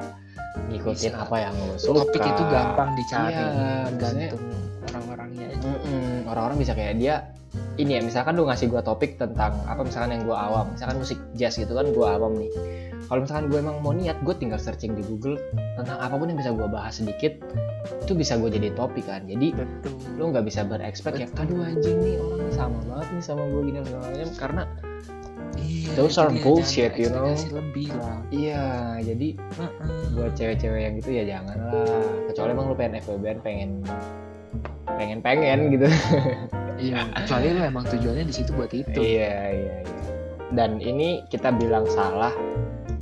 ngikutin Bisa. apa yang lu suka. topik itu gampang dicari Iya, tergantung orang-orangnya aja. Mm-mm, orang-orang bisa kayak dia ini ya misalkan lu ngasih gua topik tentang apa misalkan yang gua awam misalkan musik jazz gitu kan gua awam nih. Kalau misalkan gue emang mau niat gue tinggal searching di Google tentang apa pun yang bisa gua bahas sedikit itu bisa gue jadi topik kan. Jadi betul. lu nggak bisa berekspek ya aduh anjing nih orangnya sama banget nih sama gue gini segala macam karena iya Those are dia, bullshit, you know. lebih lah iya jadi Heeh. buat cewek-cewek yang gitu ya jangan lah kecuali emang lu pengen FWB pengen pengen pengen gitu iya kecuali lu emang tujuannya di situ buat itu Iya iya iya. Dan ini kita bilang salah,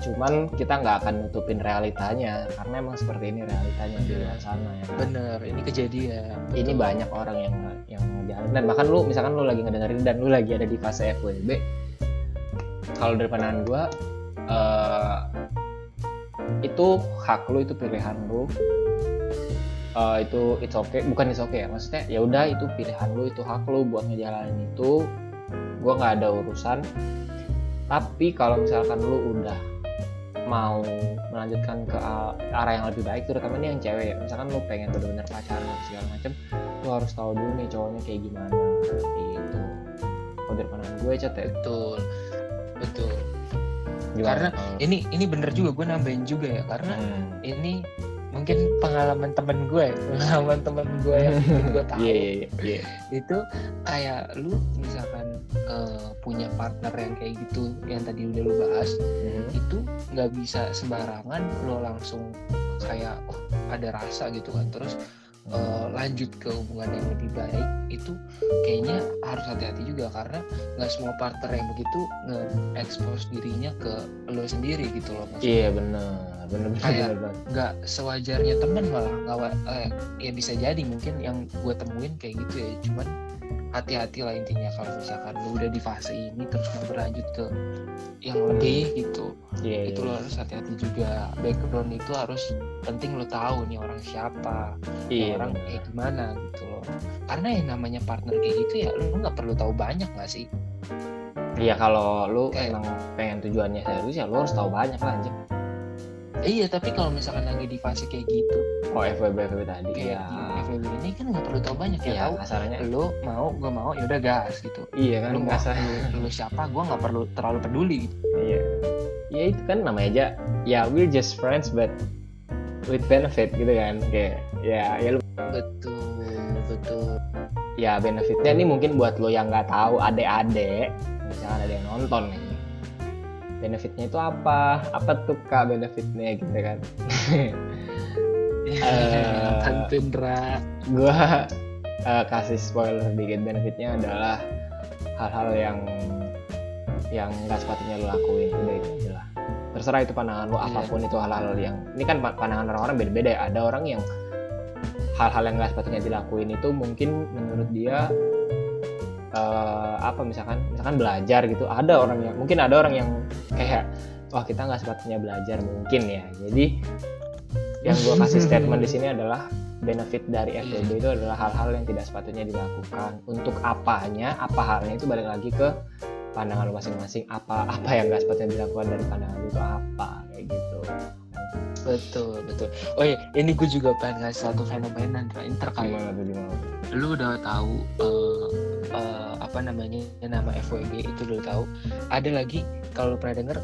cuman kita nggak akan nutupin realitanya karena emang seperti ini realitanya di luar sana ya. kan? bener ini kejadian Ini banyak orang yang yang jalan dan bahkan lu misalkan lu lagi ngedengerin dan lu lagi ada di fase FWB, kalau dari pandangan gua eh, itu hak lu itu pilihan lu. Eh, itu it's okay. Bukan it's okay ya maksudnya ya udah itu pilihan lu itu hak lu buat ngejalanin itu. Gua nggak ada urusan. Tapi kalau misalkan lu udah mau melanjutkan ke arah yang lebih baik terutama nih yang cewek ya. Misalkan lu pengen bener-bener pacaran segala macem lu harus tahu dulu nih cowoknya kayak gimana. Itu kalau dari pandangan gue cat ya. Betul betul. Gimana? Karena kalau- ini ini bener juga gue nambahin juga ya. Karena Hmm. ini mungkin pengalaman temen gue ya, pengalaman temen gue yang gue tahu. Iya iya iya iya. Itu kayak lu misalkan eh, punya partner yang kayak gitu yang tadi udah lu bahas Mhm. itu nggak bisa sembarangan lo langsung kayak oh ada rasa gitu kan. Terus eh, lanjut ke hubungan yang lebih baik itu kayaknya harus hati-hati juga karena nggak semua partner yang begitu nge-expose dirinya ke lo sendiri gitu loh maksudnya. Iya bener bener bener, Kayak- nggak sewajarnya temen malah nggak eh, ya bisa jadi mungkin yang gue temuin kayak gitu ya cuman hati-hati lah intinya kalau misalkan lu udah di fase ini terus mau berlanjut ke yang lebih gitu. Iya itu iya. lo harus hati-hati juga. Background itu harus penting lo tahu nih orang siapa iya orang kayak gimana gitu loh karena yang namanya partner kayak gitu ya lo nggak perlu tahu banyak nggak sih? Iya kalau lu Kayak- emang pengen tujuannya serius ya lu harus tahu banyak lah anjing iya tapi kalau misalkan lagi di fase kayak gitu. Oh FWB FWB tadi. Kayak ya FWB ini kan nggak perlu tahu banyak ya iya tahu kasarnya. lo mau gue mau ya udah gas gitu. Iya kan lu mau kasar. lu, lu siapa gue nggak perlu terlalu peduli. Gitu iya. Ya itu kan namanya aja ya we're just friends but with benefit gitu kan. Kayak ya ya lu betul betul. Ya benefitnya ini mungkin buat lo yang nggak tahu adek-adek misalkan ada yang nonton nih benefitnya itu apa? Apa tuh kak benefitnya gitu kan? Tantundra gua eh, kasih spoiler sedikit benefitnya adalah hal-hal yang yang nggak sepatutnya lo lakuin. Udah itu aja lah. Terserah itu pandangan lo Iya. apa pun itu hal-hal yang ini kan pa- pandangan orang-orang beda-beda ya. Ada orang yang hal-hal yang nggak sepatutnya dilakuin itu mungkin menurut dia eh, apa misalkan misalkan belajar gitu. Ada orang yang mungkin ada orang yang kayak wah kita nggak sepatutnya belajar mungkin ya. Jadi yang gue kasih statement di sini adalah benefit dari FWB itu adalah hal-hal yang tidak sepatutnya dilakukan. Untuk apanya apa halnya itu balik lagi ke pandangan lu masing-masing. Apa apa yang nggak sepatutnya dilakukan dari pandangan lu itu apa kayak gitu. Betul betul. Oh iya ini gue juga pengen ngasih satu fenomena ini terkait gimana tuh gimana lu udah tahu eh, eh, apa namanya nama FWB itu udah tahu. Ada lagi kalau lu pernah denger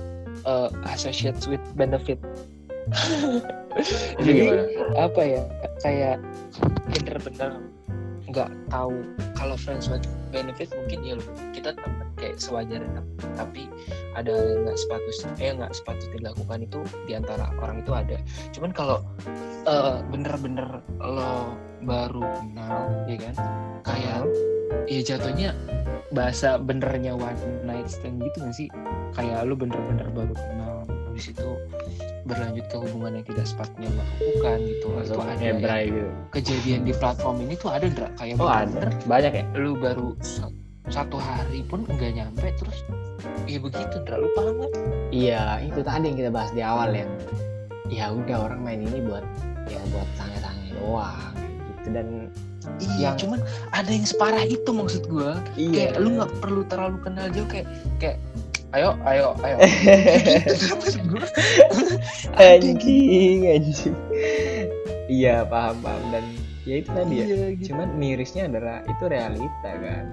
eh, associates with benefit. Jadi, apa ya kayak bener-bener nggak tahu. Kalau friends with benefit mungkin ya kita temen kayak sewajarnya. Tapi ada yang nggak sepatutnya eh nggak sepatutnya dilakukan itu di antara orang itu ada. Cuman kalau eh, bener-bener lo baru kenal ya kan? Kayak ya jatuhnya bahasa benernya one night stand gitu gak sih? Kayak lu bener-bener baru kenal habis itu berlanjut ke hubungan yang tidak sepatutnya lo lakukan gitu. Langsung itu ada ngebrai gitu. kejadian di platform ini tuh ada Dra? kayak oh bener-bener ada. Banyak ya? lu baru satu hari pun nggak nyampe terus ya begitu Dra. lu paham gak? iya itu tadi yang kita bahas di awal yang ya udah orang main ini buat ya buat sange-sange doang gitu. Dan iya Yang- cuman ada yang separah itu maksud gua. Iya. Kayak lu nggak perlu terlalu kenal jauh kayak kayak ayo ayo ayo. Gitu anjing anjing. Iya paham paham. Dan ya itu tadi ya. Iya, gitu. cuman mirisnya adalah itu realita kan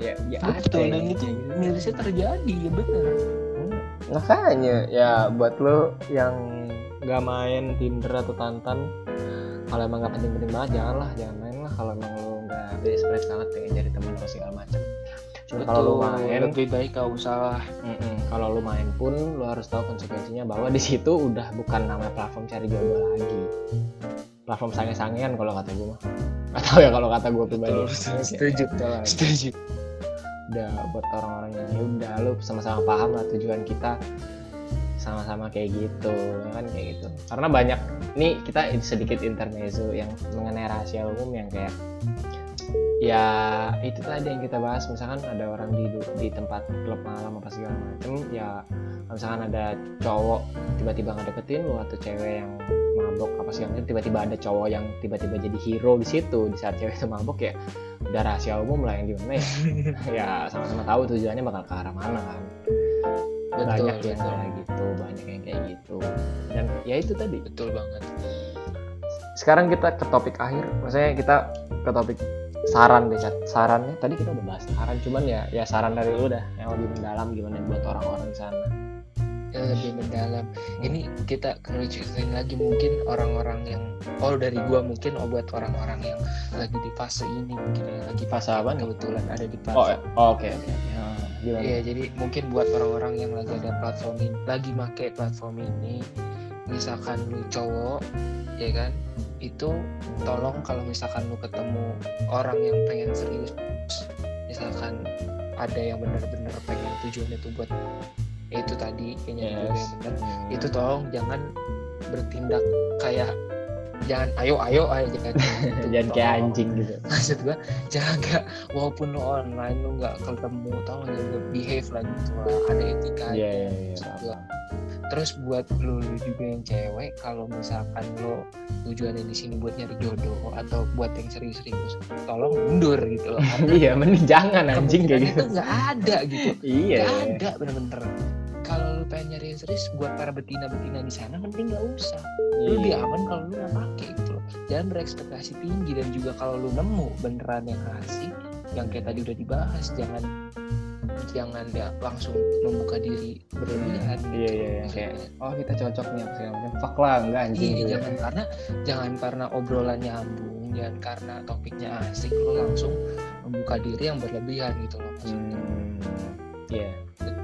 ya, ya betul dan yang itu mirisnya terjadi ya bener Hmm, makanya ya buat lo yang nggak main Tinder atau Tantan kalau emang nggak penting-penting banget janganlah jangan main lah kalau emang lo nggak desperate banget pengen jadi teman lo segala macam cuma kalau lo main lebih baik gak usah Mm-mm. Kalau lu main pun lu harus tahu konsekuensinya bahwa di situ udah bukan namanya platform cari jodoh lagi. Platform sange-sangean kalau kata gue mah. Gak tahu ya kalau kata gue pribadi. Setuju. lah. setuju Udah buat orang-orang yang ya udah lu sama-sama paham lah tujuan kita. Sama-sama kayak gitu ya kan kayak gitu. Karena banyak nih kita sedikit intermezzo yang mengenai rahasia umum yang kayak ya itu tadi yang kita bahas misalkan ada orang di di tempat klub malam apa segala macem ya misalkan ada cowok tiba-tiba ngedeketin lu atau cewek yang mabok apa segala macam tiba-tiba ada cowok yang tiba-tiba jadi hero di situ di saat cewek itu mabok ya udah rahasia umum lah yang di mana ya. Ya sama-sama tahu tujuannya bakal ke arah mana kan. Banyak yang betul. kayak gitu banyak yang kayak gitu. Dan ya itu tadi. Betul banget. Sekarang kita ke topik akhir maksudnya kita ke topik saran deh sarannya tadi kita udah bahas saran cuman ya ya saran dari lu dah yang lebih mendalam gimana buat orang-orang di sana. yang lebih mendalam. Ini kita kerucutin lagi mungkin orang-orang yang oh dari gua mungkin oh buat orang-orang yang lagi di fase ini mungkin yang lagi Fase apa? Kebetulan ada di fase. Oh eh, oh, oke oke. Ya, gimana? Iya, jadi mungkin buat orang-orang yang lagi ada platform ini, lagi make platform ini, misalkan lu cowok, ya kan, itu tolong kalau misalkan lu ketemu orang yang pengen serius, misalkan ada yang benar-benar pengen tujuannya itu buat ya itu tadi kayaknya Yes. juga yang benar, Hmm. itu tolong jangan bertindak kayak jangan ayo ayo ayo jangan gitu. jangan kayak Tolong. anjing gitu maksud gua jaga walaupun lo online lo nggak ketemu tau jaga behave lah gitu lah ada etika iya iya iya Maksud paham, gua. terus buat lo juga yang cewek kalau misalkan lo tujuannya di sini buat nyari jodoh atau buat yang serius-serius tolong mundur gitu loh iya mending jangan anjing kayak gitu itu nggak ada gitu iya nggak ada bener-bener kalau lo pengen nyari yang serius buat para betina-betina di sana mending nggak usah lu lebih Iya. aman kalau lu nggak pakai gitu loh jangan berekspektasi tinggi dan juga kalau lu nemu beneran yang asik yang kayak tadi udah dibahas jangan jangan ya langsung membuka diri berlebihan gitu. iya iya iya kayak oh kita cocok nih apa segala macam fuck lah enggak anjing Iya, gitu. jangan karena jangan karena obrolan nyambung jangan karena topiknya asik lu langsung membuka diri yang berlebihan gitu loh maksudnya hmm iya betul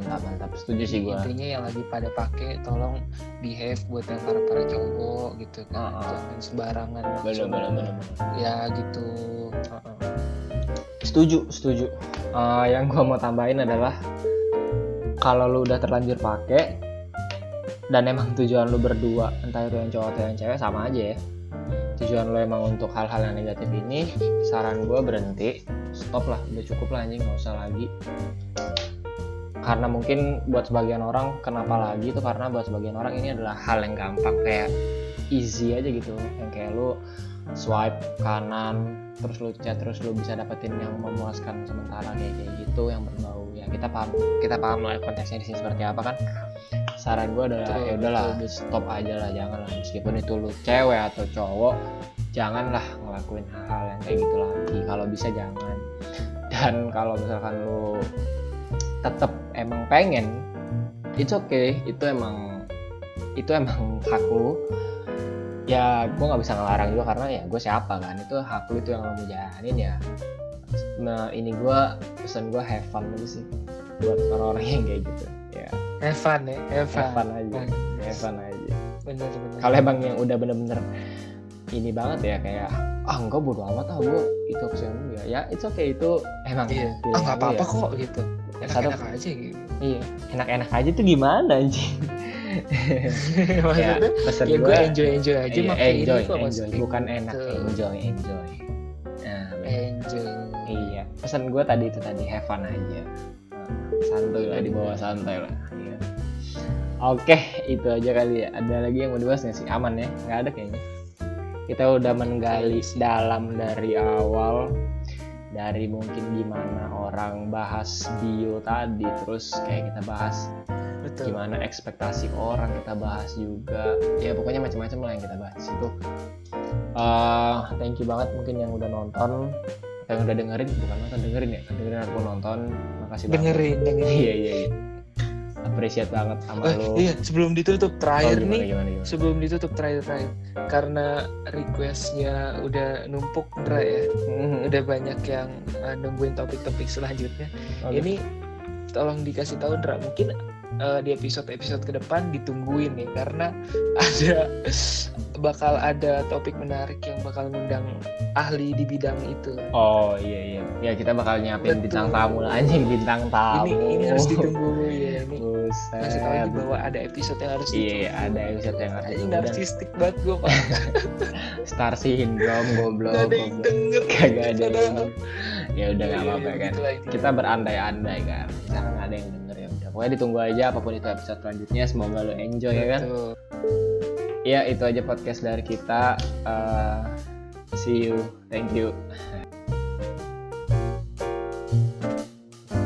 mantap mantap. Setuju sih gua. Intinya yang lagi pada pakai tolong behave buat yang para para cowok gitu kan. Ah. jangan sembarangan bener bener bener bener. ya gitu. Heeh. setuju setuju. Eh, yang gua mau tambahin adalah kalau lu udah terlanjur pakai dan emang tujuan lu berdua entah itu yang cowok atau yang cewek sama aja ya. Tujuan lu emang untuk hal-hal yang negatif ini saran gua berhenti. Stop lah udah cukup lah anjing nggak usah lagi karena mungkin buat sebagian orang kenapa lagi? Itu karena buat sebagian orang ini adalah hal yang gampang kayak easy aja gitu. Yang kayak lu swipe kanan terus lu chat terus lu bisa dapetin yang memuaskan sementara kayak kayak gitu yang berbau. Ya kita paham kita paham lah konteksnya di sini seperti apa kan? Saran gue adalah ya udahlah stop aja lah jangan lah. Meskipun itu lu cewek atau cowok janganlah ngelakuin hal-hal yang kayak gitu lagi. Kalau bisa jangan. Dan kalau misalkan lu tetap emang pengen it's okay. Itu emang itu emang hak lu. Ya gue nggak bisa ngelarang juga karena ya gue siapa kan? Itu hak lu itu yang lo mau jalanin ya. Nah ini gue pesan gue have fun aja sih. Buat orang-orang yang kayak gitu ya. Have fun ya have fun, have fun. aja. Nah, have fun aja. Bener bener. Kalau emang yang udah bener-bener ini banget ya kayak ah enggak bodo amat ah gue itu opsi ya ya it's okay itu emang iya. ah nggak lu apa-apa ya. kok gitu. Ya, enak-enak kadang- aja gitu iya enak-enak aja tuh gimana anjing? Ya maksudnya pesan ya gue enjoy enjoy aja iya, makanya enjoy kok enjoy. bukan enak gitu. enjoy enjoy. Nah enjoy. Iya pesan gue tadi itu tadi have fun aja. Nah, santuy lah di bawah santai lah. Iya. oke itu aja kali ya. Ada lagi yang mau dibahas nggak sih? Aman ya? Nggak ada kayaknya. Kita udah menggali dalam dari awal dari mungkin gimana orang bahas bio tadi terus kayak kita bahas betul. gimana ekspektasi orang kita bahas juga. Ya pokoknya macam-macam lah yang kita bahas di situ Eh, thank you banget mungkin yang udah nonton yang udah dengerin. Bukan nonton dengerin ya. Dengerin aku nonton. Makasih banget. Dengerin dengerin. Iya iya iya appreciate banget sama Eh, lo iya sebelum ditutup Oh, terakhir gimana, nih gimana, gimana? sebelum ditutup terakhir terakhir karena requestnya udah numpuk Ndra ya Mhm. udah banyak yang uh, nungguin topik-topik selanjutnya Oke. ini tolong dikasih tahu Ndra mungkin uh, di episode-episode ke depan ditungguin nih karena ada bakal ada topik menarik yang bakal ngundang ahli di bidang itu. Oh iya iya. Ya kita bakal nyiapin Betul. bintang tamu lah anjing bintang tamu. Ini ini harus ditunggu ya ini. Buset. kasih tahu aja bahwa ada episode yang harus iya ditunggu. ada episode yang harus ditunggu. narsistik banget gue pak. Star syndrome goblok Gak ada yang denger. Kagak ada Gak yang ya udah nggak apa-apa Iya, kan. gitu intinya. kita berandai-andai kan. Nggak ada yang denger ya udah. Pokoknya ditunggu aja apa pun itu episode selanjutnya. Semoga lo enjoy ya kan? Betul. Ya itu aja podcast dari kita. Eh, see you. Thank you